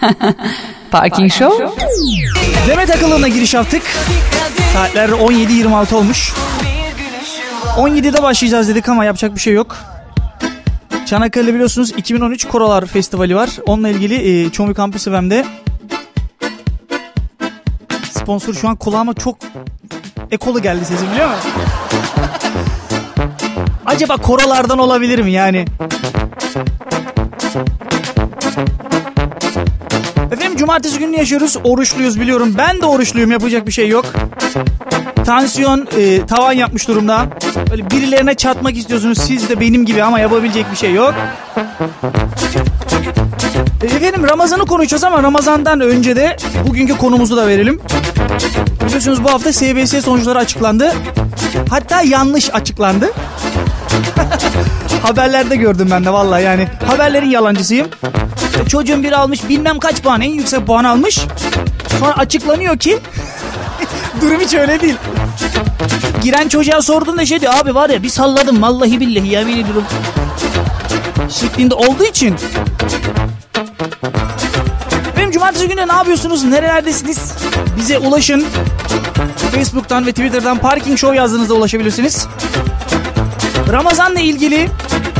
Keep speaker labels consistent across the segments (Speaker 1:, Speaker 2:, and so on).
Speaker 1: Parking Show.
Speaker 2: Demet Akıllı'na giriş yaptık. Saatler 17.26 olmuş. 17'de başlayacağız dedik ama yapacak bir şey yok. Çanakkale'de biliyorsunuz 2013 Korolar Festivali var. Onunla ilgili e, Çomi Kampüs FM'de sponsor şu an kulağıma çok ekolu geldi sesim biliyor musun? Acaba korolardan olabilir mi yani? Cumartesi günü yaşıyoruz. Oruçluyuz biliyorum. Ben de oruçluyum yapacak bir şey yok. Tansiyon e, tavan yapmış durumda. Böyle birilerine çatmak istiyorsunuz siz de benim gibi ama yapabilecek bir şey yok. E, Efendim Ramazan'ı konuşacağız ama Ramazan'dan önce de bugünkü konumuzu da verelim. Biliyorsunuz bu hafta SBS sonuçları açıklandı. Hatta yanlış açıklandı. Haberlerde gördüm ben de vallahi yani haberlerin yalancısıyım. E, Çocuğun biri almış bilmem kaç puan en yüksek puan almış. Sonra açıklanıyor ki durum hiç öyle değil. Giren çocuğa sorduğunda şey diyor abi var ya bir salladım vallahi billahi yemin ediyorum. Şeklinde olduğu için. Benim cumartesi günü ne yapıyorsunuz? Nerelerdesiniz? Bize ulaşın. Facebook'tan ve Twitter'dan Parking Show yazdığınızda ulaşabilirsiniz. Ramazan'la ilgili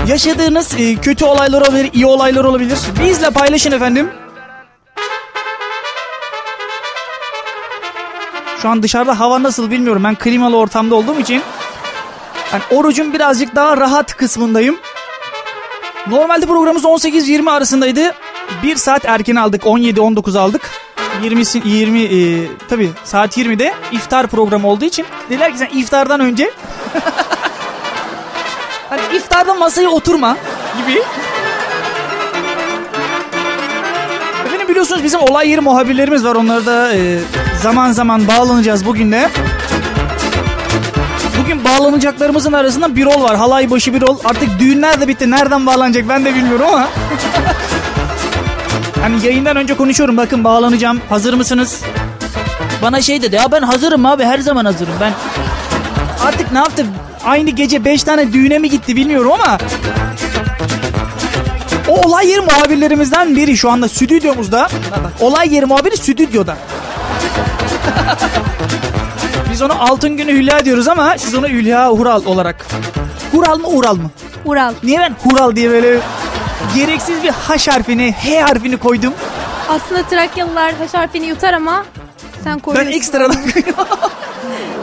Speaker 2: yaşadığınız e, kötü olaylar olabilir, iyi olaylar olabilir. Bizle paylaşın efendim. Şu an dışarıda hava nasıl bilmiyorum. Ben klimalı ortamda olduğum için yani orucun birazcık daha rahat kısmındayım. Normalde programımız 18-20 arasındaydı. Bir saat erken aldık. 17-19 aldık. 20 20 e, tabii saat 20'de iftar programı olduğu için dediler ki sen iftardan önce hani iftarda masaya oturma gibi. Efendim biliyorsunuz bizim olay yeri muhabirlerimiz var. Onlara da e, zaman zaman bağlanacağız bugün de. Bugün bağlanacaklarımızın arasında bir rol var. Halay başı bir rol. Artık düğünler de bitti. Nereden bağlanacak ben de bilmiyorum ama. hani yayından önce konuşuyorum. Bakın bağlanacağım. Hazır mısınız? Bana şey dedi. Ya ben hazırım abi. Her zaman hazırım. Ben artık ne yaptı? Aynı gece 5 tane düğüne mi gitti bilmiyorum ama. O olay yeri muhabirlerimizden biri şu anda stüdyomuzda. Olay yeri muhabiri stüdyoda. Biz ona altın günü Hülya diyoruz ama siz ona Hülya Hural olarak. Hural mı Ural mı?
Speaker 3: Ural.
Speaker 2: Niye ben Hural diye böyle gereksiz bir H harfini, H harfini koydum.
Speaker 3: Aslında Trakyalılar H harfini yutar ama sen
Speaker 2: Ben
Speaker 3: koyuyorsun.
Speaker 2: ekstradan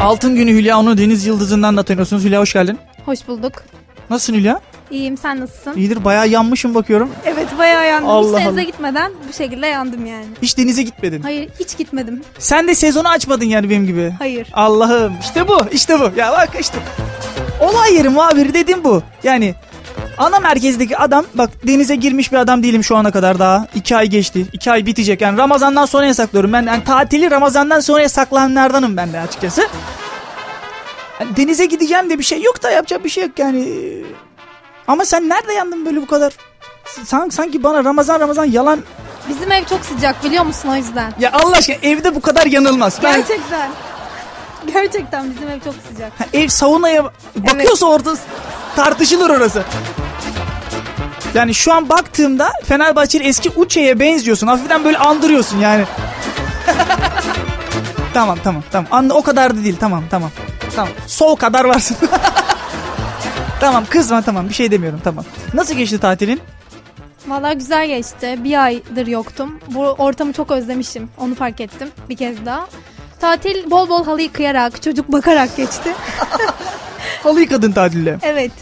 Speaker 2: Altın günü Hülya onu Deniz Yıldızı'ndan da tanıyorsunuz. Hülya hoş geldin.
Speaker 3: Hoş bulduk.
Speaker 2: Nasılsın Hülya?
Speaker 3: İyiyim sen nasılsın?
Speaker 2: İyidir bayağı yanmışım bakıyorum.
Speaker 3: Evet bayağı yandım.
Speaker 2: Allah
Speaker 3: hiç denize
Speaker 2: Allah.
Speaker 3: gitmeden bu şekilde yandım yani.
Speaker 2: Hiç denize gitmedin.
Speaker 3: Hayır hiç gitmedim.
Speaker 2: Sen de sezonu açmadın yani benim gibi.
Speaker 3: Hayır.
Speaker 2: Allah'ım işte bu işte bu. Ya bak işte. Olay yeri muhabiri dedim bu. Yani ana merkezdeki adam bak denize girmiş bir adam değilim şu ana kadar daha. iki ay geçti. iki ay bitecek. Yani Ramazan'dan sonra yasaklıyorum. Ben yani tatili Ramazan'dan sonra yasaklananlardanım ben de açıkçası. Yani denize gideceğim de bir şey yok da yapacak bir şey yok yani. Ama sen nerede yandın böyle bu kadar? Sanki, sanki bana Ramazan Ramazan yalan.
Speaker 3: Bizim ev çok sıcak biliyor musun o yüzden.
Speaker 2: Ya Allah aşkına evde bu kadar yanılmaz. Ben
Speaker 3: Gerçekten. Gerçekten bizim ev çok sıcak.
Speaker 2: Ha, ev saunaya bakıyorsa orada tartışılır orası. Yani şu an baktığımda Fenerbahçeli eski Uçe'ye benziyorsun. Hafiften böyle andırıyorsun yani. tamam tamam tamam. Anla, o kadar da değil tamam tamam. Tamam. Sol kadar varsın. tamam kızma tamam bir şey demiyorum tamam. Nasıl geçti tatilin?
Speaker 3: Vallahi güzel geçti. Bir aydır yoktum. Bu ortamı çok özlemişim. Onu fark ettim bir kez daha. Tatil bol bol halı yıkayarak, çocuk bakarak geçti.
Speaker 2: Halı yıkadın tatilde.
Speaker 3: Evet.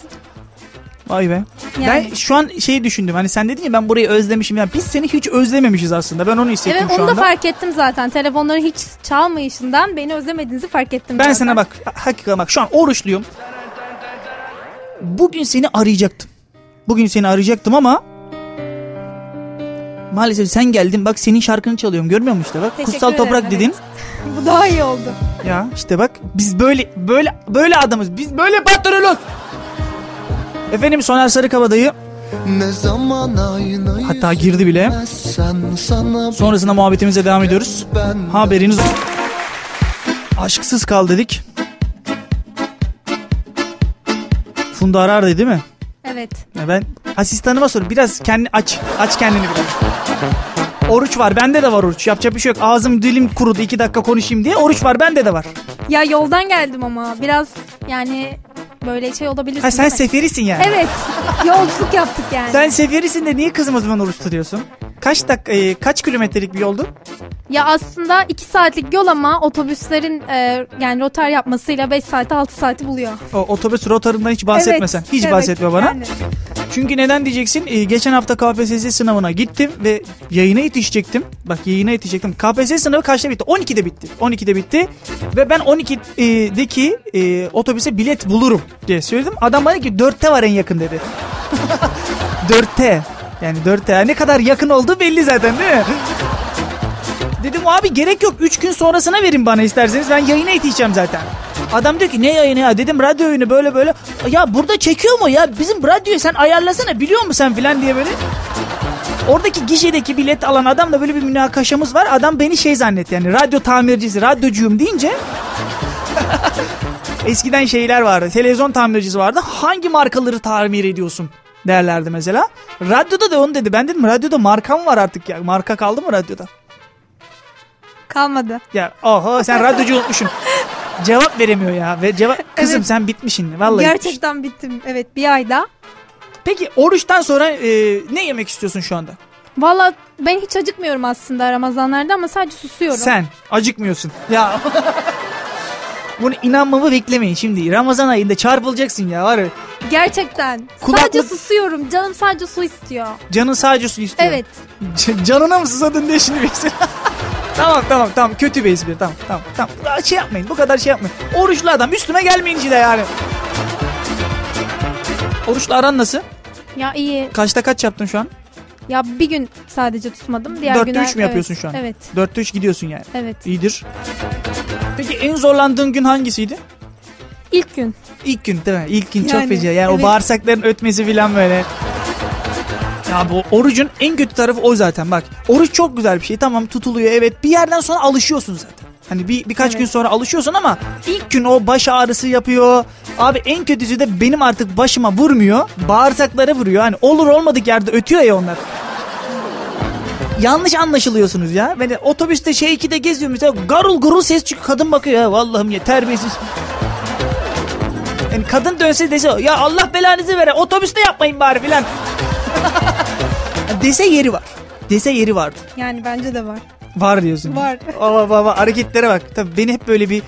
Speaker 2: Vay be.
Speaker 3: Yani.
Speaker 2: Ben şu an şeyi düşündüm. Hani sen dedin ya ben burayı özlemişim. Ya biz seni hiç özlememişiz aslında. Ben onu hissettim
Speaker 3: Evet
Speaker 2: şu
Speaker 3: onu da
Speaker 2: anda.
Speaker 3: fark ettim zaten. Telefonları hiç çalmayışından beni özlemediğinizi fark ettim
Speaker 2: Ben
Speaker 3: zaten.
Speaker 2: sana bak hakikaten bak şu an oruçluyum. Bugün seni arayacaktım. Bugün seni arayacaktım ama maalesef sen geldin bak senin şarkını çalıyorum görmüyor musun işte bak
Speaker 3: Teşekkür
Speaker 2: kutsal
Speaker 3: ederim,
Speaker 2: toprak
Speaker 3: evet.
Speaker 2: dedin.
Speaker 3: Bu daha iyi oldu.
Speaker 2: Ya işte bak biz böyle böyle böyle adamız biz böyle patronuz. Efendim Soner Sarıkabadayı
Speaker 4: Ne zaman aynayı
Speaker 2: hatta girdi bile. Sonrasında muhabbetimize devam ediyoruz. Haberiniz olsun. Aşksız kal dedik. Funda Arar'dı değil mi?
Speaker 3: Evet.
Speaker 2: Ben Asistanıma sor. Biraz kendi aç. Aç kendini biraz. Oruç var. Bende de var oruç. Yapacak bir şey yok. Ağzım dilim kurudu. iki dakika konuşayım diye. Oruç var. Bende de var.
Speaker 3: Ya yoldan geldim ama biraz yani böyle şey olabilirsin.
Speaker 2: Ha sen seferisin yani.
Speaker 3: Evet. Yolculuk yaptık yani.
Speaker 2: Sen seferisin de niye kızım o zaman oruç tutuyorsun? Kaç dakika, e, kaç kilometrelik bir yoldu?
Speaker 3: Ya aslında 2 saatlik yol ama otobüslerin e, yani rotar yapmasıyla 5 saate 6 saati buluyor.
Speaker 2: O otobüs rotarından hiç bahsetmesen.
Speaker 3: Evet,
Speaker 2: hiç
Speaker 3: evet,
Speaker 2: bahsetme bana.
Speaker 3: yani.
Speaker 2: Çünkü neden diyeceksin? Ee, geçen hafta KPSS sınavına gittim ve yayına yetişecektim. Bak yayına yetişecektim. KPSS sınavı kaçta bitti? 12'de bitti. 12'de bitti. Ve ben 12'deki e, otobüse bilet bulurum diye söyledim. Adam bana ki 4'te var en yakın dedi. 4'te. Yani 4'te. Yani ne kadar yakın olduğu belli zaten değil mi? Dedim abi gerek yok 3 gün sonrasına verin bana isterseniz ben yayına yetişeceğim zaten. Adam diyor ki ne yayını ya dedim radyo oyunu böyle böyle. Ya burada çekiyor mu ya bizim radyoyu sen ayarlasana biliyor musun sen filan diye böyle. Oradaki gişedeki bilet alan adam da böyle bir münakaşamız var. Adam beni şey zannetti yani radyo tamircisi, radyocuyum deyince. Eskiden şeyler vardı. Televizyon tamircisi vardı. Hangi markaları tamir ediyorsun derlerdi mesela. Radyoda da onu dedi. Ben dedim radyoda markam var artık ya. Marka kaldı mı radyoda?
Speaker 3: Kalmadı.
Speaker 2: Ya oho sen radyocu unutmuşsun. Cevap veremiyor ya. Ve cevap kızım
Speaker 3: Evet.
Speaker 2: sen bitmişsin. Vallahi.
Speaker 3: Gerçekten bittim. Evet bir ayda.
Speaker 2: Peki oruçtan sonra e, ne yemek istiyorsun şu anda?
Speaker 3: Valla ben hiç acıkmıyorum aslında Ramazanlarda ama sadece susuyorum.
Speaker 2: Sen acıkmıyorsun. Ya. Bunu inanmamı beklemeyin şimdi. Ramazan ayında çarpılacaksın ya var ya.
Speaker 3: Gerçekten.
Speaker 2: Kulaklık-
Speaker 3: Sadece susuyorum. Canım sadece su istiyor.
Speaker 2: Canın sadece su istiyor.
Speaker 3: Evet.
Speaker 2: C- Canına mı susadın diye şimdi bir espri. tamam tamam tamam kötü bir espri tamam tamam tamam. Daha Şey yapmayın bu kadar şey yapmayın. Oruçlu adam üstüme gelmeyince de yani. Oruçlu aran nasıl?
Speaker 3: Ya iyi.
Speaker 2: Kaçta kaç yaptın şu an?
Speaker 3: Ya bir gün sadece tutmadım. Diğer
Speaker 2: Dörtte
Speaker 3: günler...
Speaker 2: üç mü yapıyorsun
Speaker 3: evet.
Speaker 2: şu an?
Speaker 3: Evet.
Speaker 2: Dörtte üç gidiyorsun yani.
Speaker 3: Evet.
Speaker 2: İyidir. Peki en zorlandığın gün hangisiydi?
Speaker 3: İlk gün.
Speaker 2: İlk gün değil mi? İlk gün çok
Speaker 3: Yani,
Speaker 2: feci. Yani o
Speaker 3: evet.
Speaker 2: bağırsakların ötmesi falan böyle. Ya bu orucun en kötü tarafı o zaten bak. Oruç çok güzel bir şey. Tamam tutuluyor evet. Bir yerden sonra alışıyorsun zaten. Hani bir birkaç
Speaker 3: Evet.
Speaker 2: gün sonra alışıyorsun ama ilk gün o baş ağrısı yapıyor. Abi en kötüsü de benim artık başıma vurmuyor. Bağırsaklara vuruyor. Hani olur olmadık yerde ötüyor ya onlar. Yanlış anlaşılıyorsunuz ya. Ben de otobüste şey 2'de geziyorum mesela garul gurul ses çıkıyor. Kadın bakıyor ya Allah'ım ya terbiyesiz. Yani kadın dönse dese ya Allah belanızı vere otobüste yapmayın bari filan. dese yeri var. Dese yeri var.
Speaker 3: Yani bence de var.
Speaker 2: Var diyorsun.
Speaker 3: Var.
Speaker 2: Baba baba hareketlere bak. Tabii beni hep böyle bir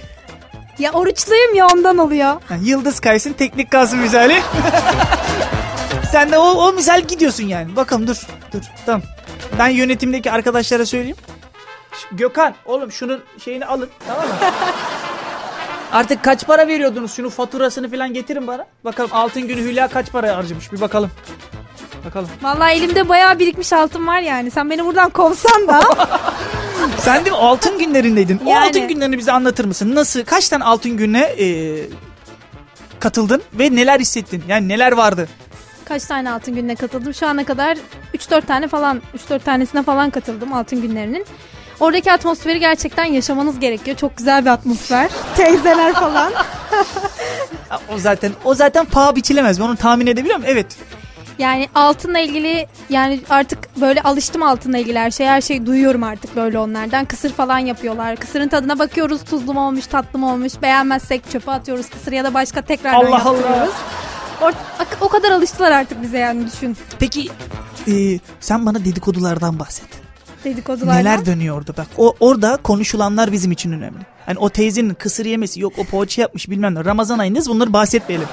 Speaker 3: Ya oruçluyum ya ondan oluyor.
Speaker 2: yani yıldız kaysın teknik kalsın misali. Sen de o, o misal gidiyorsun yani. Bakalım dur dur tamam. Ben yönetimdeki arkadaşlara söyleyeyim. Gökhan oğlum şunun şeyini alın tamam mı? Artık kaç para veriyordunuz? Şunun faturasını falan getirin bana. Bakalım altın günü Hülya kaç para harcamış bir bakalım. Bakalım.
Speaker 3: Vallahi elimde bayağı birikmiş altın var yani. Sen beni buradan kovsan da.
Speaker 2: Sen de altın günlerindeydin? O
Speaker 3: Yani.
Speaker 2: altın günlerini bize anlatır mısın? Nasıl? Kaç tane altın gününe e, katıldın ve neler hissettin? Yani neler vardı?
Speaker 3: Kaç tane altın gününe katıldım? Şu ana kadar 3-4 tane falan 3-4 tanesine falan katıldım altın günlerinin. Oradaki atmosferi gerçekten yaşamanız gerekiyor. Çok güzel bir atmosfer. Teyzeler falan.
Speaker 2: O zaten o zaten paha biçilemez. Ben onu tahmin edebiliyor muyum? Evet.
Speaker 3: Yani altınla ilgili yani artık böyle alıştım altınla ilgili her şey. Her şeyi duyuyorum artık böyle onlardan. Kısır falan yapıyorlar. Kısırın tadına bakıyoruz. Tuzlu mu olmuş, tatlı mı olmuş. Beğenmezsek çöpe atıyoruz kısır ya da başka tekrardan
Speaker 2: Allah Allah.
Speaker 3: Yaptırıyoruz. O, kadar alıştılar artık bize yani düşün.
Speaker 2: Peki e, sen bana dedikodulardan bahset.
Speaker 3: Dedikodulardan.
Speaker 2: Neler dönüyordu bak. O orada konuşulanlar bizim için önemli. Hani o teyzenin kısır yemesi yok o poğaça yapmış bilmem ne. Ramazan ayındayız bunları bahsetmeyelim.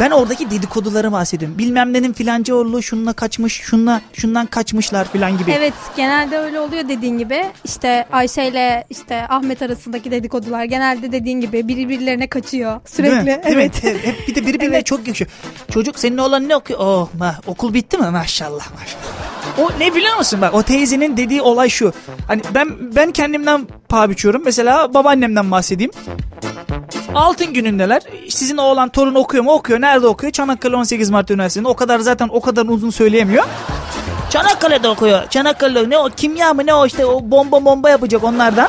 Speaker 2: Ben oradaki dedikoduları bahsediyorum. Bilmem nenin filanca oğlu şununla kaçmış, şunla şundan kaçmışlar filan gibi.
Speaker 3: Evet genelde öyle oluyor dediğin gibi. İşte Ayşe ile işte Ahmet arasındaki dedikodular genelde dediğin gibi birbirlerine kaçıyor sürekli.
Speaker 2: Değil mi? Değil mi?
Speaker 3: evet.
Speaker 2: Hep- bir de birbirine
Speaker 3: Evet.
Speaker 2: çok yakışıyor. Çocuk senin oğlan ne okuyor? Oh ma, okul bitti mi? Maşallah maşallah. O ne biliyor musun bak o teyzenin dediği olay şu. Hani ben ben kendimden paha biçiyorum. Mesela babaannemden bahsedeyim. Altın günündeler. Sizin oğlan torun okuyor mu? Okuyor. Nerede okuyor? Çanakkale 18 Mart Üniversitesi'nde. O kadar zaten o kadar uzun söyleyemiyor. Çanakkale'de okuyor. Çanakkale'de ne o kimya mı ne o işte o bomba bomba yapacak onlardan.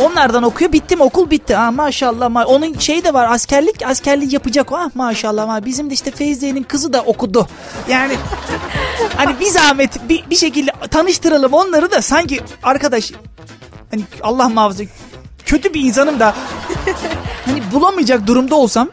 Speaker 2: Onlardan okuyor. Bitti mi okul bitti. Ha, maşallah. Ma Onun şeyi de var askerlik askerlik yapacak. Ah maşallah. Ma. Bizim de işte Feyziye'nin kızı da okudu. Yani hani bir zahmet bir, bir şekilde tanıştıralım onları da sanki arkadaş hani Allah muhafaza kötü bir insanım da hani bulamayacak durumda olsam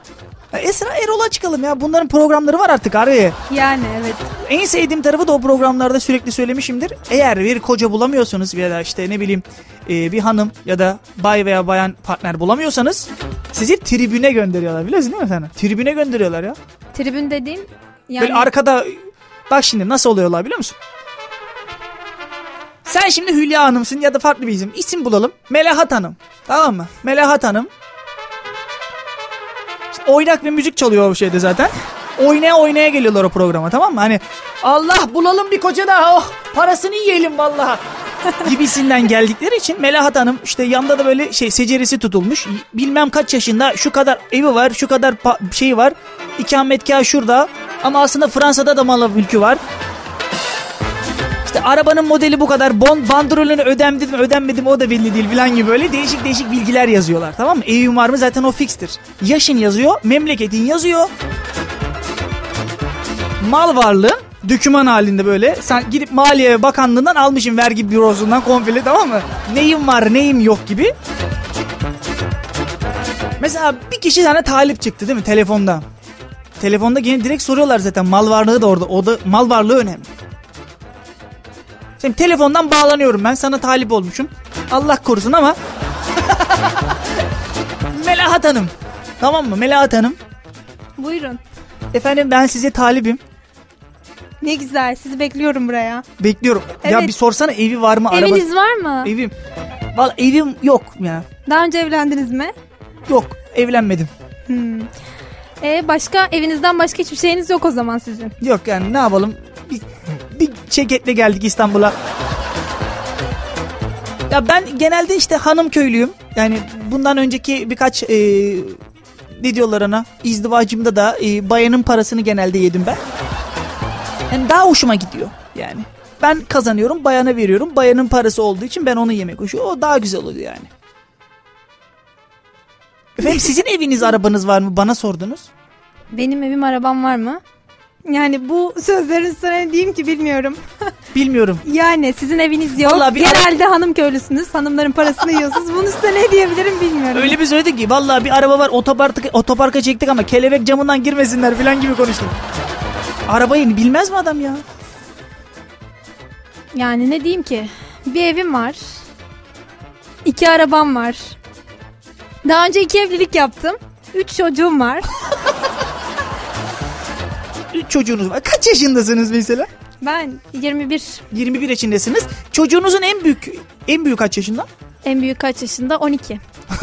Speaker 2: Esra Erol'a çıkalım ya. Bunların programları var artık abi.
Speaker 3: Yani evet.
Speaker 2: En sevdiğim tarafı da o programlarda sürekli söylemişimdir. Eğer bir koca bulamıyorsanız ya da işte ne bileyim e, bir hanım ya da bay veya bayan partner bulamıyorsanız sizi tribüne gönderiyorlar. Biliyorsun değil mi sen? Tribüne gönderiyorlar ya.
Speaker 3: Tribün dediğin yani
Speaker 2: Böyle arkada bak şimdi nasıl oluyorlar biliyor musun? Sen şimdi Hülya Hanım'sın ya da farklı bir isim. İsim bulalım. Melahat Hanım. Tamam mı? Melahat Hanım. İşte oynak bir müzik çalıyor o şeyde zaten. Oynaya oynaya geliyorlar o programa tamam mı? Hani Allah bulalım bir koca da oh parasını yiyelim vallahi gibisinden geldikleri için Melahat Hanım işte yanda da böyle şey seceresi tutulmuş. Bilmem kaç yaşında şu kadar evi var şu kadar şey var. İkametgah şurada ama aslında Fransa'da da malı mülkü var. İşte arabanın modeli bu kadar. Bon, bandrolünü ödendim mi ödenmedim o da belli değil falan gibi böyle değişik değişik bilgiler yazıyorlar. Tamam mı? Evin var mı zaten o fikstir. Yaşın yazıyor, memleketin yazıyor. Mal varlığı döküman halinde böyle. Sen gidip Maliye Bakanlığı'ndan almışsın vergi bürosundan komple tamam mı? Neyim var neyim yok gibi. Mesela bir kişi sana talip çıktı değil mi telefonda? Telefonda gene direkt soruyorlar zaten mal varlığı da orada. O da mal varlığı önemli. Şimdi telefondan bağlanıyorum ben sana talip olmuşum. Allah korusun ama. Melahat Hanım. Tamam mı Melahat Hanım?
Speaker 3: buyurun.
Speaker 2: Efendim ben size talibim.
Speaker 3: Ne güzel sizi bekliyorum buraya.
Speaker 2: Bekliyorum. Ya
Speaker 3: Evet.
Speaker 2: bir sorsana evi var mı? Araba...
Speaker 3: Eviniz var mı?
Speaker 2: Evim. Vallahi evim yok ya.
Speaker 3: Daha önce evlendiniz mi?
Speaker 2: Yok evlenmedim.
Speaker 3: Hmm. E, başka evinizden başka hiçbir şeyiniz yok o zaman sizin.
Speaker 2: Yok yani ne yapalım? Bir, bir çeketle geldik İstanbul'a. Ya ben genelde işte hanım köylüyüm. Yani bundan önceki birkaç e, ne izdivacımda da e, bayanın parasını genelde yedim ben. Yani daha hoşuma gidiyor yani. Ben kazanıyorum bayana veriyorum. Bayanın parası olduğu için ben onu yemek hoşuyor. O daha güzel oluyor yani. Efendim sizin eviniz arabanız var mı? Bana sordunuz.
Speaker 3: Benim evim arabam var mı? Yani bu sözlerin ne diyeyim ki bilmiyorum.
Speaker 2: Bilmiyorum.
Speaker 3: Yani sizin eviniz yok.
Speaker 2: Vallahi bir
Speaker 3: Genelde hanım köylüsünüz. Hanımların parasını yiyorsunuz. Bunun üstüne ne diyebilirim bilmiyorum.
Speaker 2: Öyle bir söyledik ki vallahi bir araba var otoparka, otoparka çektik ama kelebek camından girmesinler falan gibi konuştuk. Arabayı bilmez mi adam ya?
Speaker 3: Yani ne diyeyim ki? Bir evim var. İki arabam var. Daha önce iki evlilik yaptım. Üç çocuğum var.
Speaker 2: Üç çocuğunuz var. Kaç yaşındasınız mesela?
Speaker 3: Ben 21.
Speaker 2: 21 yaşındasınız. Çocuğunuzun en büyük en büyük kaç yaşında?
Speaker 3: En büyük kaç yaşında? 12.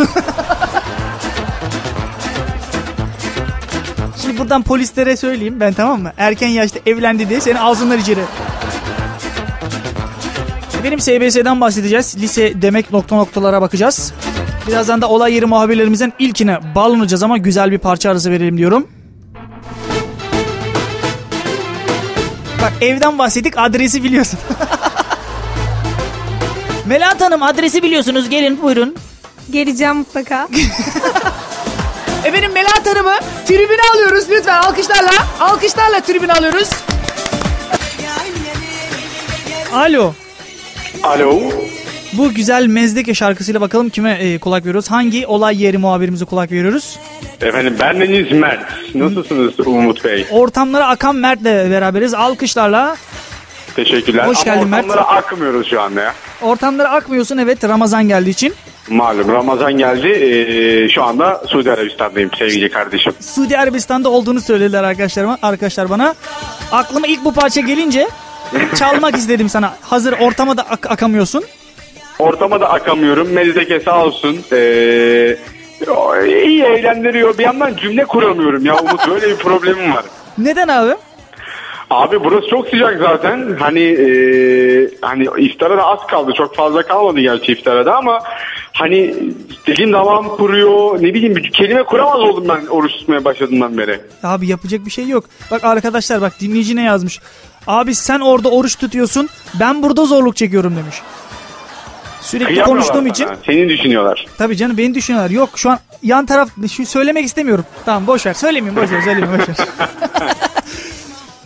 Speaker 2: Şimdi buradan polislere söyleyeyim ben tamam mı? Erken yaşta evlendi diye seni alsınlar içeri. Benim SBS'den bahsedeceğiz. Lise demek nokta noktalara bakacağız. Birazdan da olay yeri muhabirlerimizden ilkine bağlanacağız ama güzel bir parça arası verelim diyorum. Bak evden bahsettik adresi biliyorsun. Melahat Hanım adresi biliyorsunuz gelin buyurun.
Speaker 3: Geleceğim mutlaka.
Speaker 2: Efendim Melahat Hanım'ı tribüne alıyoruz lütfen alkışlarla. Alkışlarla tribüne alıyoruz. Alo.
Speaker 1: Alo.
Speaker 2: Bu güzel Mezdeke şarkısıyla bakalım kime e, kulak veriyoruz? Hangi olay yeri muhabirimize kulak veriyoruz?
Speaker 1: Efendim ben Deniz Mert. Nasılsınız Umut Bey?
Speaker 2: Ortamlara akan Mert'le beraberiz. Alkışlarla.
Speaker 1: Teşekkürler.
Speaker 2: Hoş
Speaker 1: Ama
Speaker 2: geldin Mert.
Speaker 1: ortamlara akmıyoruz şu anda ya.
Speaker 2: Ortamlara akmıyorsun evet Ramazan geldiği için.
Speaker 1: Malum Ramazan geldi. Ee, şu anda Suudi Arabistan'dayım sevgili kardeşim.
Speaker 2: Suudi Arabistan'da olduğunu söylediler arkadaşlarıma, arkadaşlar bana. Aklıma ilk bu parça gelince çalmak istedim sana. Hazır ortama da ak- akamıyorsun.
Speaker 1: Ortama da akamıyorum. Mezdeke sağ olsun. Ee, iyi eğlendiriyor. Bir yandan cümle kuramıyorum ya Umut. Böyle bir problemim var.
Speaker 2: Neden abi?
Speaker 1: Abi burası çok sıcak zaten. Hani e, hani iftara da az kaldı. Çok fazla kalmadı gerçi iftara da ama hani dilim damağım kuruyor. Ne bileyim bir kelime kuramaz oldum ben oruç tutmaya başladığımdan beri.
Speaker 2: Abi yapacak bir şey yok. Bak arkadaşlar bak dinleyici ne yazmış. Abi sen orada oruç tutuyorsun ben burada zorluk çekiyorum demiş. Sürekli konuştuğum
Speaker 1: sana.
Speaker 2: için.
Speaker 1: Seni düşünüyorlar.
Speaker 2: Tabii canım beni düşünüyorlar. Yok şu an yan taraf şu söylemek istemiyorum. Tamam boş ver. Söylemeyeyim boş ver. Söylemeyeyim boş ver.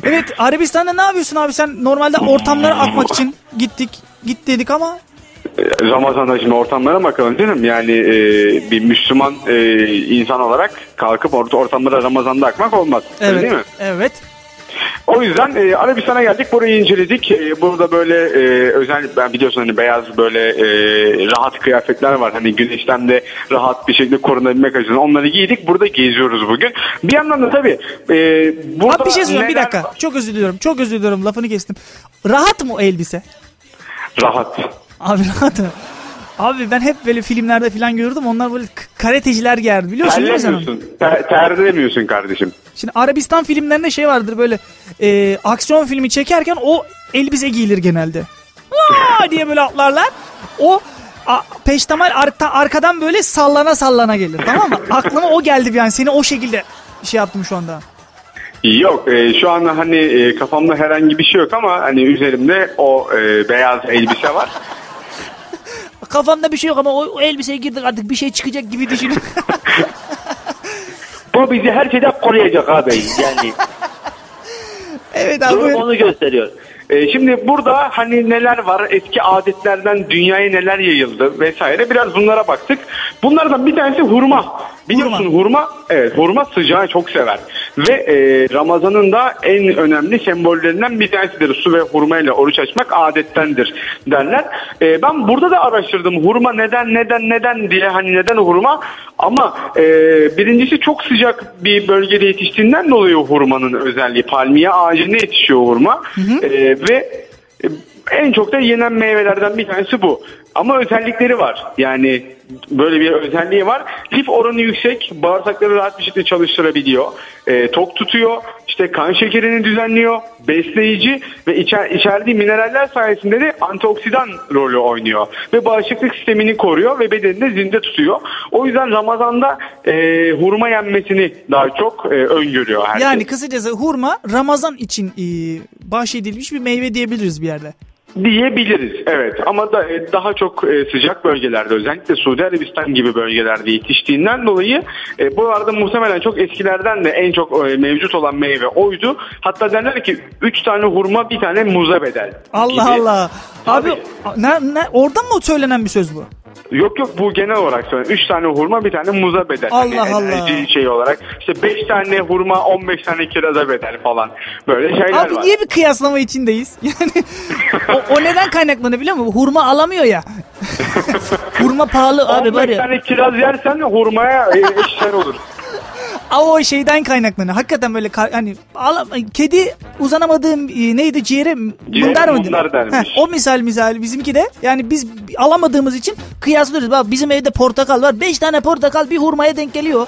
Speaker 2: evet Arabistan'da ne yapıyorsun abi sen normalde ortamlara akmak için gittik git dedik ama
Speaker 1: Ee, Ramazan'da şimdi ortamlara bakalım canım. Yani e, bir Müslüman e, insan olarak kalkıp orta ortamlara Ramazan'da akmak olmaz. Öyle
Speaker 2: evet
Speaker 1: Değil mi?
Speaker 2: evet
Speaker 1: O yüzden e, Arabistan'a geldik. Burayı inceledik. E, burada böyle e, özel ben biliyorsun hani beyaz böyle e, rahat kıyafetler var. Hani güneşten de rahat bir şekilde korunabilmek açısından onları giydik. Burada geziyoruz bugün. Bir yandan da tabii e, burada
Speaker 2: Abi bir şey söyleyeceğim bir dakika.
Speaker 1: var?
Speaker 2: Çok özür diliyorum. Çok özür diliyorum. Lafını kestim. Rahat mı o elbise?
Speaker 1: Rahat.
Speaker 2: Abi rahat mı? Abi ben hep böyle filmlerde falan gördüm. Onlar böyle karateciler giyerdi. Biliyorsun değil mi sen?
Speaker 1: Terlemiyorsun. Ter, terlemiyorsun kardeşim.
Speaker 2: Şimdi Arabistan filmlerinde şey vardır böyle e, aksiyon filmi çekerken o elbise giyilir genelde. Vaa diye böyle atlarlar. O a, peştemal arka, arkadan böyle sallana sallana gelir tamam mı? Aklıma o geldi bir an. Seni o şekilde şey yaptım şu anda.
Speaker 1: Yok e, şu anda hani e, kafamda herhangi bir şey yok ama hani üzerimde o e, beyaz elbise var.
Speaker 2: Kafamda bir şey yok ama o, o elbiseye girdik artık bir şey çıkacak gibi düşünüyorum.
Speaker 5: Bu bizi her şeyden koruyacak abi. Yani
Speaker 2: evet abi.
Speaker 5: durum onu gösteriyor.
Speaker 1: E, şimdi burada hani neler var eski adetlerden dünyaya neler yayıldı vesaire biraz bunlara baktık. Bunlardan bir tanesi hurma. Biliyorsun hurma, evet hurma sıcağı çok sever. Ve e, Ramazan'ın da en önemli sembollerinden bir tanesidir. Su ve hurma ile oruç açmak adettendir derler. E, ben burada da araştırdım hurma neden neden neden diye hani neden hurma ama e, birincisi çok sıcak bir bölgede yetiştiğinden dolayı hurmanın özelliği palmiye ağacında yetişiyor hurma E, ve e, en çok da yenen meyvelerden bir tanesi bu. Ama özellikleri var. Yani böyle bir özelliği var. Lif oranı yüksek. Bağırsakları rahat bir şekilde çalıştırabiliyor. E, tok tutuyor. işte kan şekerini düzenliyor. Besleyici ve içer, içerdiği mineraller sayesinde de antioksidan rolü oynuyor. Ve bağışıklık sistemini koruyor ve bedenini de zinde tutuyor. O yüzden Ramazan'da e, hurma yenmesini daha çok e, öngörüyor herkes.
Speaker 2: Yani kısacası hurma Ramazan için e, bahşedilmiş bir meyve diyebiliriz bir yerde.
Speaker 1: Diyebiliriz evet ama da e, daha çok e, sıcak bölgelerde özellikle Suudi Arabistan gibi bölgelerde yetiştiğinden dolayı e, bu arada muhtemelen çok eskilerden de en çok e, mevcut olan meyve oydu. Hatta derler ki 3 tane hurma bir tane muza bedel.
Speaker 2: Allah
Speaker 1: gibi.
Speaker 2: Allah. Abi ne, ne, oradan mı söylenen bir söz bu?
Speaker 1: Yok yok bu genel olarak söylüyorum. 3 tane hurma bir tane muza bedel.
Speaker 2: Allah Allah.
Speaker 1: enerji şey olarak işte 5 tane hurma 15 tane kiraza bedel falan böyle şeyler
Speaker 2: Abi
Speaker 1: var.
Speaker 2: niye bir kıyaslama içindeyiz? Yani o, o neden kaynaklanıyor biliyor musun? Hurma alamıyor ya. hurma pahalı abi
Speaker 1: 15
Speaker 2: var ya.
Speaker 1: tane kiraz yersen hurmaya e, eşler olur.
Speaker 2: O şeyden kaynaklanıyor. Hakikaten böyle hani kedi uzanamadığım e, neydi ciğere mundar mı?
Speaker 1: dermiş.
Speaker 2: Heh, o misal misal bizimki de yani biz alamadığımız için kıyaslıyoruz. Bak bizim evde portakal var. 5 tane portakal bir hurmaya denk geliyor.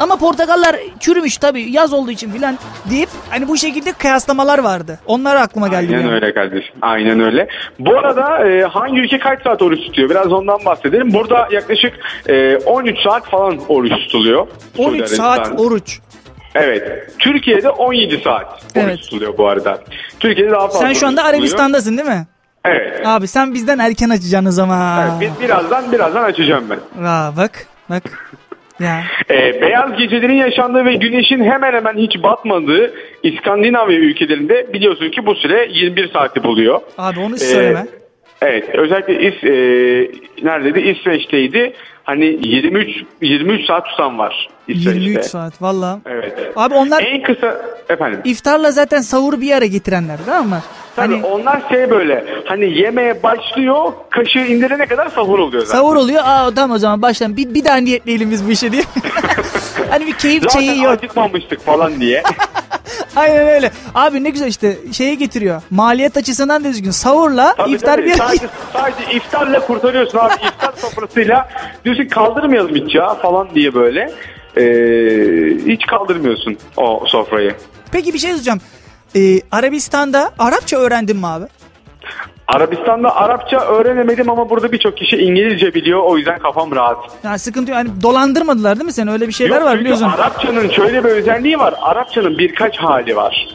Speaker 2: Ama portakallar çürümüş tabii yaz olduğu için filan deyip hani bu şekilde kıyaslamalar vardı. Onlar aklıma geldi.
Speaker 1: Aynen
Speaker 2: yani.
Speaker 1: öyle kardeşim. Aynen öyle. Bu arada e, hangi ülke kaç saat oruç tutuyor? Biraz ondan bahsedelim. Burada yaklaşık e, 13 saat falan oruç tutuluyor.
Speaker 2: 13
Speaker 1: Suudi
Speaker 2: saat oruç.
Speaker 1: Evet. Türkiye'de 17 saat oruç
Speaker 2: Evet.
Speaker 1: tutuluyor bu arada. Türkiye'de daha fazla
Speaker 2: Sen şu anda. Arabistan'dasın değil mi?
Speaker 1: Evet.
Speaker 2: Abi sen bizden erken açacaksın o zaman.
Speaker 1: Evet, bir- birazdan birazdan açacağım ben.
Speaker 2: Aa, bak bak. Ya.
Speaker 1: Ee, beyaz gecelerin yaşandığı ve güneşin hemen hemen hiç batmadığı İskandinavya ülkelerinde biliyorsun ki bu süre 21 saati buluyor.
Speaker 2: Abi onu
Speaker 1: Ee,
Speaker 2: söyleme.
Speaker 1: Evet özellikle İs, e, neredeydi İsveç'teydi. Hani 23 23 saat tutan var İsveç'te.
Speaker 2: 23 saat valla.
Speaker 1: Evet.
Speaker 2: Abi onlar
Speaker 1: En kısa efendim.
Speaker 2: iftarla zaten sahuru bir ara getirenler tamam mı?
Speaker 1: Tabii
Speaker 2: Hani
Speaker 1: onlar şey böyle hani yemeye başlıyor kaşığı indirene kadar sahur oluyor zaten.
Speaker 2: sahur oluyor. Aa tamam o zaman başlayalım. Bir, bir daha niyetleyelim biz bu işe diye. hani bir keyif
Speaker 1: Zaten
Speaker 2: şeyi yok.
Speaker 1: acıkmamıştık falan diye.
Speaker 2: Aynen öyle. Abi ne güzel işte şeye getiriyor. Maliyet açısından da düzgün. Sahurla
Speaker 1: Tabii,
Speaker 2: iftar
Speaker 1: tabii.
Speaker 2: bir
Speaker 1: sadece, sadece iftarla kurtarıyorsun abi. İftar sofrasıyla diyorsun kaldırmayalım hiç ya falan diye böyle. Ee, hiç kaldırmıyorsun o sofrayı.
Speaker 2: Peki bir şey söyleyeceğim. Ee, Arabistan'da Arapça öğrendin mi abi?
Speaker 1: Arabistan'da Arapça öğrenemedim ama burada birçok kişi İngilizce biliyor. O yüzden kafam rahat.
Speaker 2: Yani sıkıntı yok. Yani dolandırmadılar değil mi seni? Öyle bir şeyler
Speaker 1: Yok,
Speaker 2: var
Speaker 1: çünkü
Speaker 2: biliyorsun.
Speaker 1: Arapçanın şöyle bir özelliği var. Arapçanın birkaç hali var.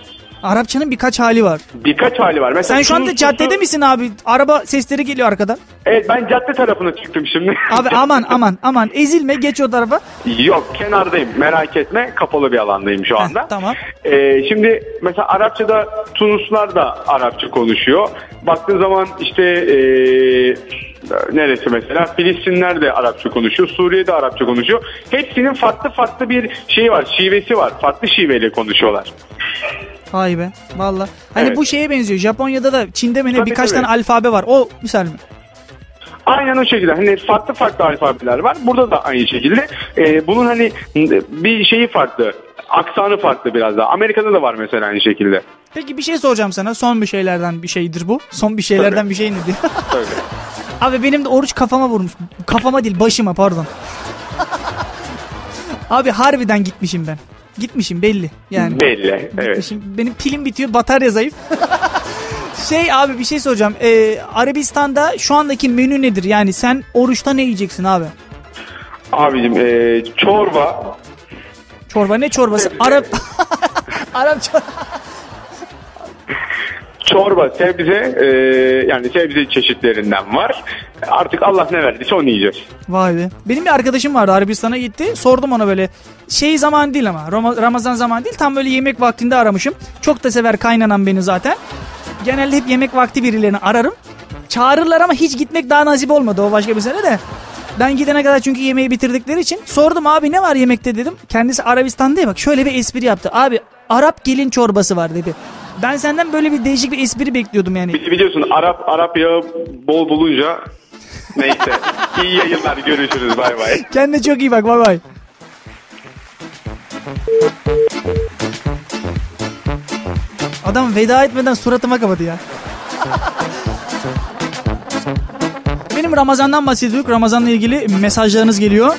Speaker 2: Arapçanın birkaç hali var.
Speaker 1: Birkaç hali var. Mesela
Speaker 2: Sen şu anda caddede misin abi? Araba sesleri geliyor arkadan.
Speaker 1: Evet ben cadde tarafına çıktım şimdi.
Speaker 2: Abi aman aman aman ezilme geç o tarafa.
Speaker 1: Yok kenardayım merak etme kapalı bir alandayım şu anda.
Speaker 2: Heh, tamam.
Speaker 1: Ee, şimdi mesela Arapçada Tunuslar da Arapça konuşuyor. Baktığın zaman işte ee, neresi mesela Filistinler de Arapça konuşuyor. Suriye de Arapça konuşuyor. Hepsinin farklı farklı bir şeyi var şivesi var. Farklı şiveyle konuşuyorlar.
Speaker 2: Vay be valla. Hani
Speaker 1: Evet.
Speaker 2: bu şeye benziyor. Japonya'da da Çin'de mi ne
Speaker 1: Tabii,
Speaker 2: birkaç
Speaker 1: tabii.
Speaker 2: tane alfabe var. O misal mi?
Speaker 1: Aynen o şekilde. Hani farklı farklı alfabeler var. Burada da aynı şekilde. Ee, bunun hani bir şeyi farklı. Aksanı farklı biraz daha. Amerika'da da var mesela aynı şekilde.
Speaker 2: Peki bir şey soracağım sana. Son bir şeylerden bir şeydir bu. Son bir şeylerden
Speaker 1: Tabii.
Speaker 2: bir şey nedir?
Speaker 1: Tabii.
Speaker 2: Abi benim de oruç kafama vurmuş. Kafama değil başıma pardon. Abi harbiden gitmişim ben. Gitmişim belli yani.
Speaker 1: Belli. Evet.
Speaker 2: Benim pilim bitiyor batarya zayıf. şey abi bir şey soracağım. Ee, Arabistan'da şu andaki menü nedir? Yani sen oruçta ne yiyeceksin abi?
Speaker 1: Abicim ee, çorba
Speaker 2: Çorba ne çorbası? Arap Arap çorba.
Speaker 1: Çorba sebze ee, yani sebze çeşitlerinden var. Artık Allah ne verdiyse onu yiyeceğiz.
Speaker 2: Vay be. Benim bir arkadaşım vardı Arabistan'a gitti. Sordum ona böyle şey zaman değil ama Rama- Ramazan zaman değil. Tam böyle yemek vaktinde aramışım. Çok da sever kaynanan beni zaten. Genelde hep yemek vakti birilerini ararım. Çağırırlar ama hiç gitmek daha nasip olmadı o başka bir sene de. Ben gidene kadar çünkü yemeği bitirdikleri için sordum abi ne var yemekte dedim. Kendisi Arabistan'da ya bak şöyle bir espri yaptı. Abi Arap gelin çorbası var dedi. Ben senden böyle bir değişik bir espri bekliyordum yani.
Speaker 1: Bili- Biliyorsun Arap Arap yağı bol bulunca neyse. İyi yayınlar görüşürüz bay bay.
Speaker 2: Kendine çok iyi bak bay bay. Adam veda etmeden suratıma kapadı ya. Benim Ramazan'dan bahsediyorduk. Ramazan'la ilgili mesajlarınız geliyor.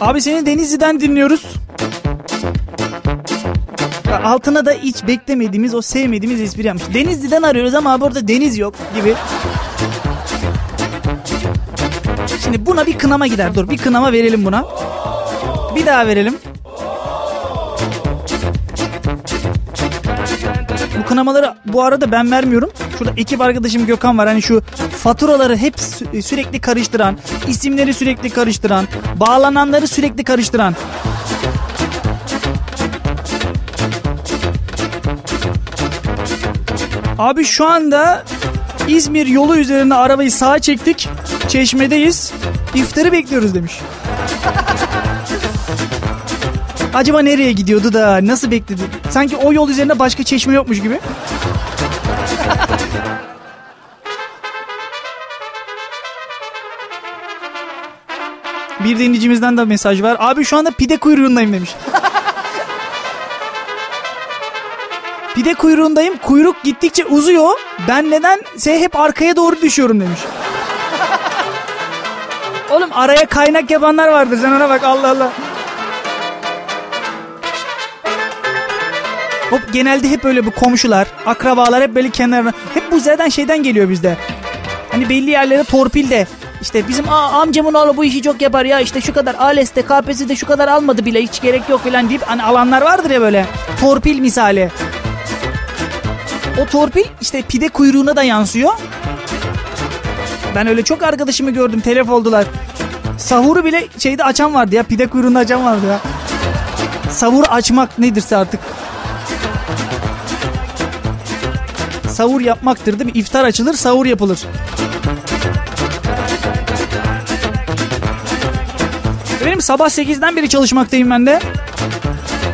Speaker 2: Abi seni Denizli'den dinliyoruz. Altına da hiç beklemediğimiz o sevmediğimiz espri yapmış. Denizli'den arıyoruz ama abi orada deniz yok gibi. Şimdi buna bir kınama gider. Dur bir kınama verelim buna. Bir daha verelim. Bu kınamaları bu arada ben vermiyorum. Şurada ekip arkadaşım Gökhan var. Hani şu faturaları hep sü- sürekli karıştıran, isimleri sürekli karıştıran, bağlananları sürekli karıştıran. Abi şu anda İzmir yolu üzerinde arabayı sağa çektik. Çeşmedeyiz. İftarı bekliyoruz demiş. Acaba nereye gidiyordu da nasıl bekledi? Sanki o yol üzerinde başka çeşme yokmuş gibi. Bir dinleyicimizden de mesaj var. Abi şu anda pide kuyruğundayım demiş. Pide kuyruğundayım. Kuyruk gittikçe uzuyor. Ben nedense hep arkaya doğru düşüyorum demiş. Oğlum araya kaynak yapanlar vardır. Sen ona bak Allah Allah. Hop genelde hep öyle bu komşular, akrabalar hep böyle kenarına. Hep bu zaten şeyden geliyor bizde. Hani belli yerlere torpil de. İşte bizim Aa, amcamın oğlu bu işi çok yapar ya işte şu kadar ALES'te KPSS'de şu kadar almadı bile hiç gerek yok falan deyip hani alanlar vardır ya böyle torpil misali. O torpil işte pide kuyruğuna da yansıyor. Ben öyle çok arkadaşımı gördüm telef oldular. Sahuru bile şeyde açan vardı ya pide kuyruğunda açan vardı ya. Savur açmak nedirse artık. Savur yapmaktır değil mi? İftar açılır, savur yapılır. Benim sabah 8'den beri çalışmaktayım ben de.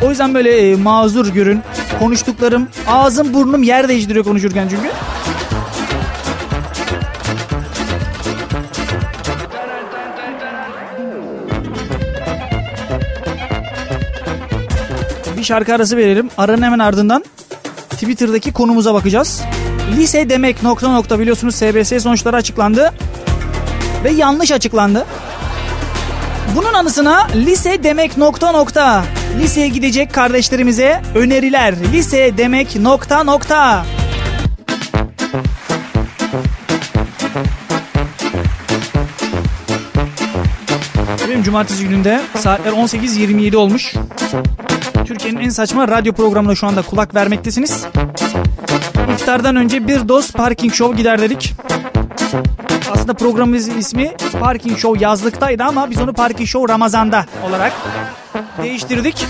Speaker 2: O yüzden böyle e, mazur görün. Konuştuklarım, ağzım burnum yer değiştiriyor konuşurken çünkü. Bir şarkı arası verelim. Aranın hemen ardından Twitter'daki konumuza bakacağız. Lise demek nokta nokta biliyorsunuz SBS sonuçları açıklandı. Ve yanlış açıklandı. Bunun anısına lise demek nokta nokta. Liseye gidecek kardeşlerimize öneriler. Lise demek nokta nokta. Benim cumartesi gününde saatler 18.27 olmuş. Türkiye'nin en saçma radyo programına şu anda kulak vermektesiniz. İftardan önce bir doz Parking Show gider dedik. Aslında programımızın ismi Parking Show yazlıktaydı ama biz onu Parking Show Ramazan'da olarak değiştirdik.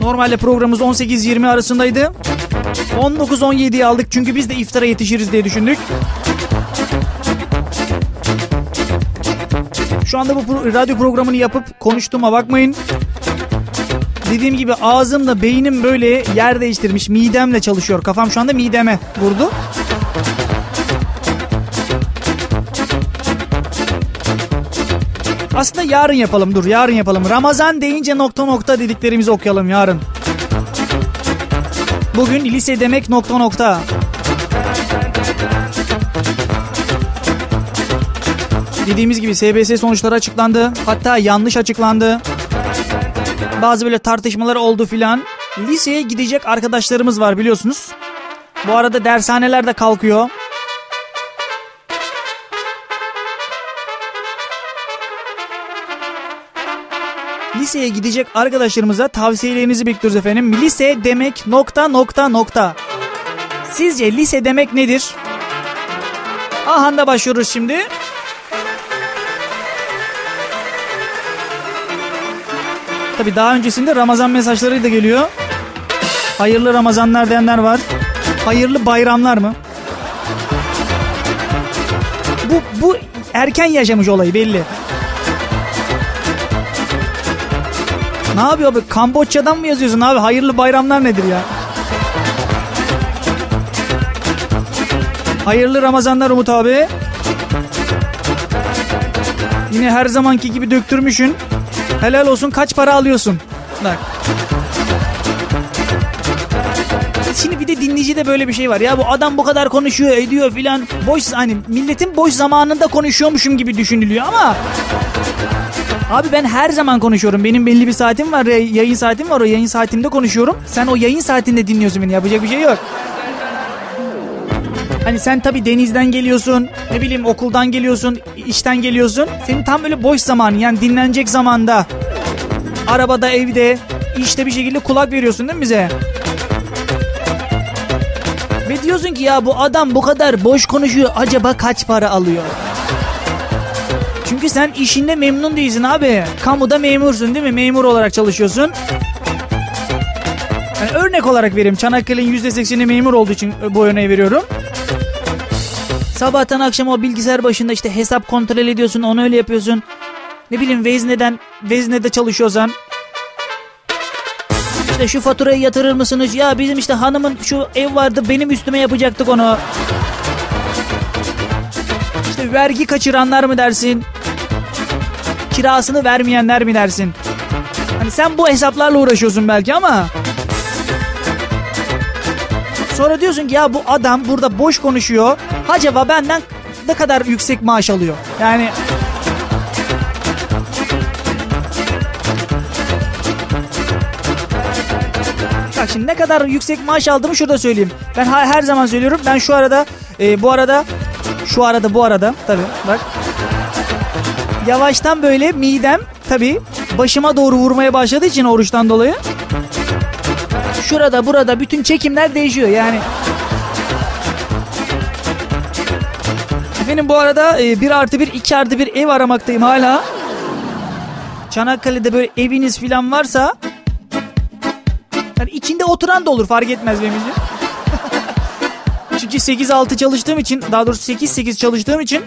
Speaker 2: Normalde programımız 18-20 arasındaydı. 19-17'yi aldık çünkü biz de iftara yetişiriz diye düşündük. Şu anda bu pro- radyo programını yapıp konuştuğuma bakmayın. Dediğim gibi ağzımla beynim böyle yer değiştirmiş. Midemle çalışıyor. Kafam şu anda mideme vurdu. Aslında yarın yapalım dur yarın yapalım. Ramazan deyince nokta nokta dediklerimizi okuyalım yarın. Bugün lise demek nokta nokta. Dediğimiz gibi SBS sonuçları açıklandı. Hatta yanlış açıklandı. Bazı böyle tartışmalar oldu filan. Liseye gidecek arkadaşlarımız var biliyorsunuz. Bu arada dershaneler de kalkıyor. Liseye gidecek arkadaşlarımıza tavsiyelerinizi bekliyoruz efendim. Lise demek nokta nokta nokta. Sizce lise demek nedir? Ahanda başlıyoruz şimdi. Tabi daha öncesinde Ramazan mesajları da geliyor. Hayırlı Ramazanlar diyenler var. Hayırlı bayramlar mı? Bu, bu erken yaşamış olayı belli. Ne yapıyor abi? Kamboçya'dan mı yazıyorsun abi? Hayırlı bayramlar nedir ya? Hayırlı Ramazanlar Umut abi. Yine her zamanki gibi döktürmüşün. Helal olsun kaç para alıyorsun? Bak. Şimdi bir de dinleyicide böyle bir şey var. Ya bu adam bu kadar konuşuyor ediyor filan. Boş hani milletin boş zamanında konuşuyormuşum gibi düşünülüyor ama Abi ben her zaman konuşuyorum. Benim belli bir saatim var. Yayın saatim var. O yayın saatimde konuşuyorum. Sen o yayın saatinde dinliyorsun beni. Yapacak bir şey yok. Hani sen tabii denizden geliyorsun. Ne bileyim okuldan geliyorsun. işten geliyorsun. Senin tam böyle boş zaman yani dinlenecek zamanda. Arabada, evde, işte bir şekilde kulak veriyorsun değil mi bize? Ve diyorsun ki ya bu adam bu kadar boş konuşuyor. Acaba kaç para alıyor? Çünkü sen işinde memnun değilsin abi. Kamuda memursun değil mi? Memur olarak çalışıyorsun. Yani örnek olarak vereyim. Çanakkale'nin %80'i memur olduğu için bu örneği veriyorum. Sabahtan akşam o bilgisayar başında işte hesap kontrol ediyorsun. Onu öyle yapıyorsun. Ne bileyim vezneden, veznede çalışıyorsan. İşte şu faturayı yatırır mısınız? Ya bizim işte hanımın şu ev vardı benim üstüme yapacaktık onu. İşte vergi kaçıranlar mı dersin? Kirasını vermeyenler mi dersin? Hani sen bu hesaplarla uğraşıyorsun belki ama Sonra diyorsun ki ya bu adam burada boş konuşuyor. Acaba benden ne kadar yüksek maaş alıyor? Yani Bak şimdi ne kadar yüksek maaş aldığımı şurada söyleyeyim. Ben her zaman söylüyorum. Ben şu arada e, bu arada şu arada bu arada tabii bak. Yavaştan böyle midem tabii başıma doğru vurmaya başladığı için oruçtan dolayı. Şurada burada bütün çekimler değişiyor yani. Efendim bu arada e, bir artı bir iki artı bir ev aramaktayım hala. Çanakkale'de böyle eviniz falan varsa yani içinde oturan da olur fark etmez benim için. Çünkü 8-6 çalıştığım için daha doğrusu 8-8 çalıştığım için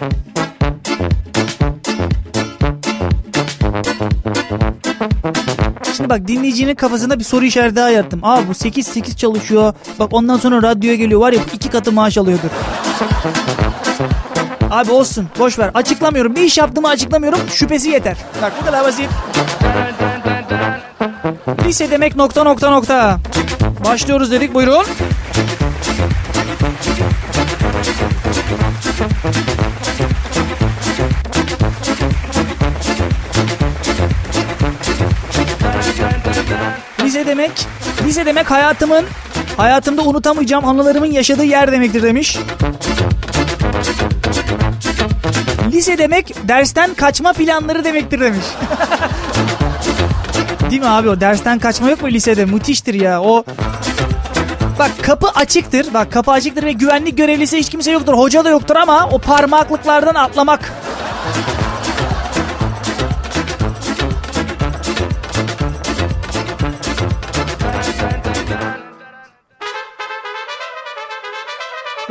Speaker 2: Şimdi bak dinleyicinin kafasında bir soru işareti daha yarattım. Aa bu 8-8 çalışıyor. Bak ondan sonra radyoya geliyor. Var ya iki katı maaş alıyordur. Abi olsun boş ver. Açıklamıyorum. Ne iş yaptığımı açıklamıyorum. Şüphesi yeter. Bak bu kadar basit. Lise demek nokta nokta nokta. Başlıyoruz dedik buyurun. Demek, lise demek hayatımın, hayatımda unutamayacağım anılarımın yaşadığı yer demektir demiş. Lise demek dersten kaçma planları demektir demiş. Değil mi abi o dersten kaçma yok mu lisede? Müthiştir ya o. Bak kapı açıktır. Bak kapı açıktır ve güvenlik görevlisi hiç kimse yoktur. Hoca da yoktur ama o parmaklıklardan atlamak.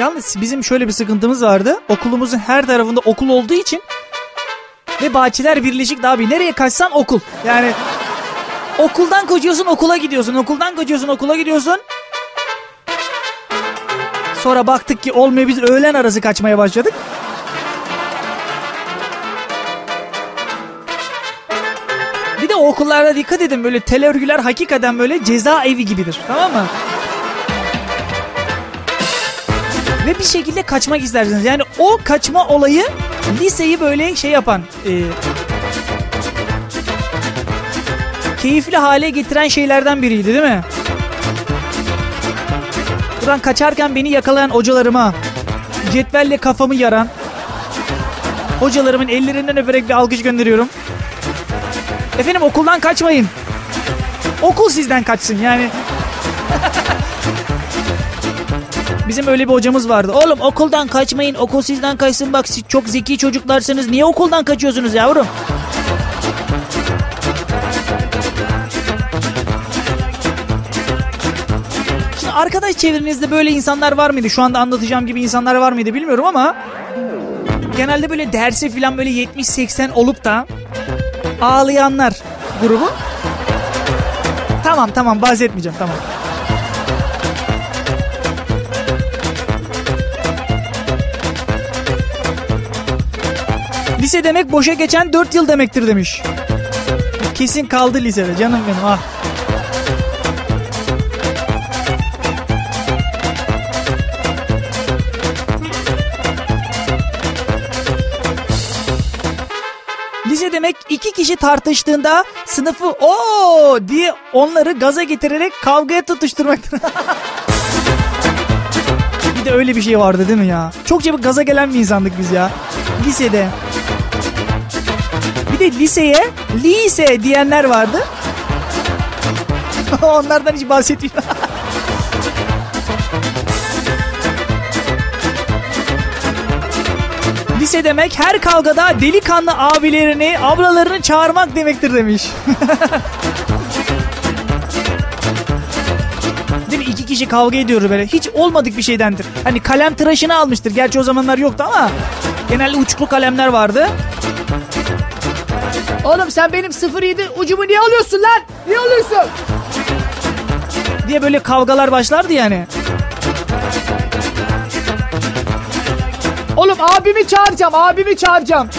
Speaker 2: Yalnız bizim şöyle bir sıkıntımız vardı. Okulumuzun her tarafında okul olduğu için ve bahçeler birleşik bir nereye kaçsan okul. Yani okuldan koşuyorsun okula gidiyorsun. Okuldan koşuyorsun okula gidiyorsun. Sonra baktık ki olmuyor biz öğlen arası kaçmaya başladık. Bir de okullarda dikkat edin böyle tel örgüler hakikaten böyle cezaevi gibidir. Tamam mı? Ve bir şekilde kaçmak istersiniz. Yani o kaçma olayı liseyi böyle şey yapan... E, keyifli hale getiren şeylerden biriydi değil mi? Buradan kaçarken beni yakalayan hocalarıma, cetvelle kafamı yaran hocalarımın ellerinden öperek bir alkış gönderiyorum. Efendim okuldan kaçmayın. Okul sizden kaçsın yani. Bizim öyle bir hocamız vardı. Oğlum okuldan kaçmayın. Okul sizden kaçsın. Bak siz çok zeki çocuklarsınız. Niye okuldan kaçıyorsunuz yavrum? Şimdi arkadaş çevrenizde böyle insanlar var mıydı? Şu anda anlatacağım gibi insanlar var mıydı bilmiyorum ama genelde böyle derse falan böyle 70-80 olup da ağlayanlar grubu. Tamam tamam bahsetmeyeceğim tamam. Lise demek boşa geçen 4 yıl demektir demiş. Kesin kaldı lisede canım benim ah. Lise demek iki kişi tartıştığında sınıfı o diye onları gaza getirerek kavgaya tutuşturmaktır. bir de öyle bir şey vardı değil mi ya? Çok çabuk gaza gelen bir insandık biz ya. Lisede. De liseye lise diyenler vardı. Onlardan hiç bahsetmiyorum. Lise demek her kavgada delikanlı abilerini, ablalarını çağırmak demektir demiş. Değil mi? İki kişi kavga ediyor böyle. Hiç olmadık bir şeydendir. Hani kalem tıraşını almıştır. Gerçi o zamanlar yoktu ama genelde uçlu kalemler vardı. Oğlum sen benim 07 ucumu niye alıyorsun lan? Niye alıyorsun? Diye böyle kavgalar başlardı yani. Oğlum abimi çağıracağım, abimi çağıracağım.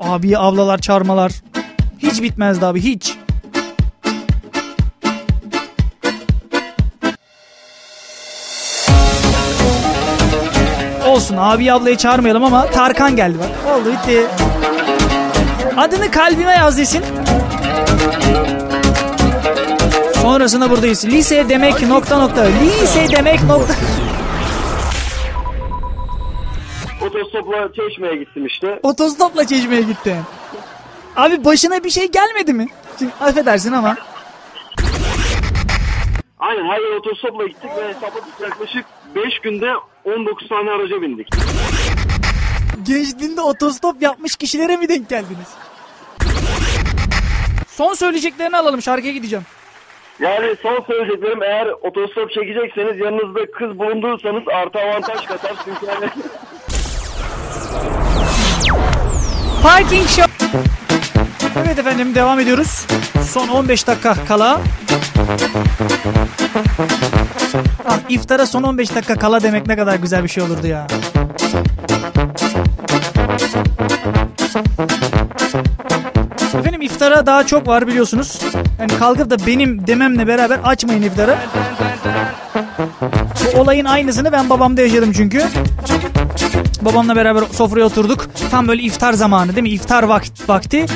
Speaker 2: Abiye avlalar, çağırmalar. Hiç bitmezdi abi, hiç. Olsun abi ablayı çağırmayalım ama Tarkan geldi bak. Oldu bitti. Adını kalbime yaz desin. Sonrasında buradayız. Lise demek nokta nokta. Lise demek nokta.
Speaker 5: Otostopla çeşmeye gittim işte.
Speaker 2: Otostopla çeşmeye gitti. Abi başına bir şey gelmedi mi? Şimdi affedersin ama.
Speaker 5: Aynen her yer otostopla gittik ve hesapladık yaklaşık 5 günde 19 tane araca bindik.
Speaker 2: Gençliğinde otostop yapmış kişilere mi denk geldiniz? Son söyleyeceklerini alalım şarkıya gideceğim.
Speaker 5: Yani son söyleyeceklerim eğer otostop çekecekseniz yanınızda kız bulundurursanız artı avantaj katar. Çünkü yani
Speaker 2: Parking Show. Evet efendim devam ediyoruz. Son 15 dakika kala. Ah, iftara son 15 dakika kala demek ne kadar güzel bir şey olurdu ya. Efendim iftara daha çok var biliyorsunuz. Yani kalkıp da benim dememle beraber açmayın iftarı. Bu olayın aynısını ben babamda yaşadım çünkü. Babamla beraber sofraya oturduk. Tam böyle iftar zamanı değil mi? İftar vakt, vakti.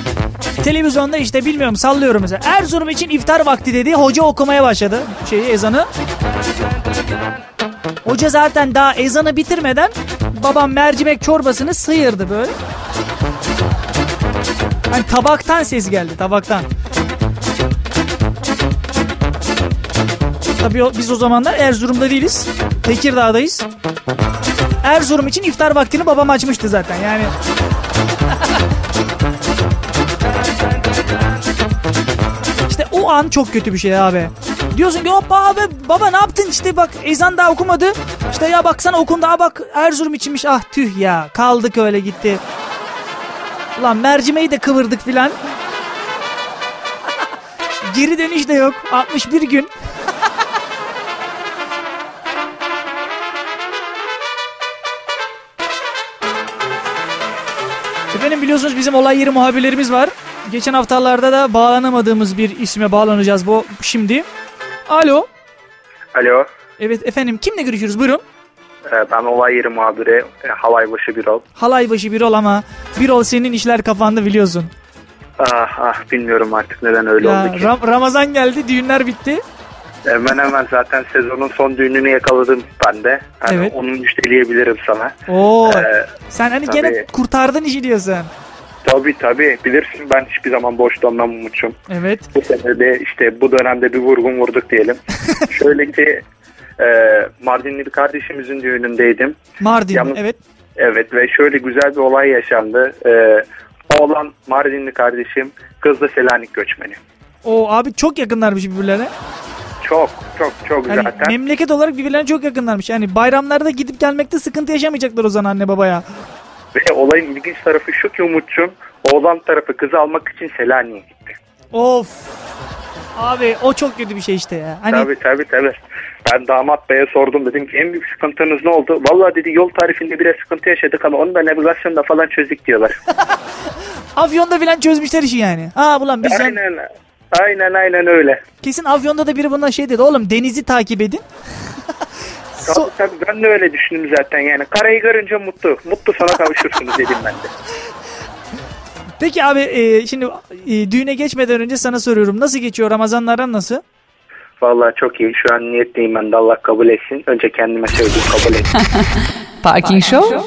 Speaker 2: Televizyonda işte bilmiyorum sallıyorum mesela. Erzurum için iftar vakti dedi. Hoca okumaya başladı şeyi ezanı. Hoca zaten daha ezanı bitirmeden babam mercimek çorbasını sıyırdı böyle. Hani tabaktan ses geldi tabaktan. Tabii biz o zamanlar Erzurum'da değiliz. Tekirdağ'dayız. Erzurum için iftar vaktini babam açmıştı zaten yani. o an çok kötü bir şey abi. Diyorsun ki hoppa abi baba ne yaptın işte bak ezan daha okumadı. İşte ya baksana okundu ha bak Erzurum içinmiş ah tüh ya kaldık öyle gitti. Ulan mercimeği de kıvırdık filan. Geri dönüş de yok 61 gün. Efendim biliyorsunuz bizim olay yeri muhabirlerimiz var. Geçen haftalarda da bağlanamadığımız bir isme bağlanacağız bu şimdi. Alo.
Speaker 6: Alo,
Speaker 2: Evet efendim kimle görüşürüz buyurun.
Speaker 6: e, ben olay yeri muhabiri e, Halaybaşı Birol.
Speaker 2: Halaybaşı Birol ama Birol senin işler kapandı biliyorsun.
Speaker 6: Ah ah bilmiyorum artık neden öyle
Speaker 2: Ya,
Speaker 6: oldu ki.
Speaker 2: Ram- Ramazan geldi düğünler bitti.
Speaker 6: Hemen hemen zaten sezonun son düğününü yakaladım ben de. Yani
Speaker 2: Evet.
Speaker 6: Onu müjdeleyebilirim sana.
Speaker 2: Oo.
Speaker 6: Ee,
Speaker 2: sen hani
Speaker 6: tabii.
Speaker 2: gene kurtardın işi diyorsun.
Speaker 6: Tabii tabii bilirsin ben hiçbir zaman boş dönmem Umut'cum.
Speaker 2: Evet.
Speaker 6: Bu sene de işte bu dönemde bir vurgun vurduk diyelim. Şöyle ki e, Mardinli bir kardeşimizin düğünündeydim.
Speaker 2: Mardin
Speaker 6: Yalnız-
Speaker 2: evet.
Speaker 6: Evet ve şöyle güzel bir olay yaşandı. E, oğlan Mardinli kardeşim, kız da Selanik göçmeni.
Speaker 2: O abi çok yakınlarmış birbirlerine.
Speaker 6: Çok çok çok
Speaker 2: Yani
Speaker 6: zaten.
Speaker 2: memleket olarak birbirlerine çok yakınlarmış. Yani bayramlarda gidip gelmekte sıkıntı yaşamayacaklar o zaman anne babaya.
Speaker 6: Ve olayın ilginç tarafı şu ki Umut'cum oğlan tarafı kızı almak için Selanik'e gitti.
Speaker 2: Of. Abi o çok kötü bir şey işte ya. Hani
Speaker 6: Tabii tabii tabii. Ben damat beye sordum dedim ki en büyük sıkıntınız ne oldu? Vallahi dedi yol tarifinde biraz sıkıntı yaşadık ama onu da navigasyonda falan çözdük diyorlar.
Speaker 2: Afyon'da filan çözmüşler işi yani. Ha ulan biz
Speaker 6: aynen aynen aynen öyle.
Speaker 2: kesin Afyon'da da biri buna şey dedi. Oğlum denizi takip edin.
Speaker 6: Tabii
Speaker 2: So-
Speaker 6: tabii ben de öyle düşündüm zaten yani. Karayı görünce mutlu. Mutlu sana kavuşursunuz dedim ben de.
Speaker 2: Peki abi e, şimdi e, düğüne geçmeden önce sana soruyorum. Nasıl geçiyor Ramazanların nasıl?
Speaker 6: Vallahi çok iyi. Şu an niyetliyim ben de Allah kabul etsin. Önce kendime söyleyeyim kabul etsin.
Speaker 7: Parking Show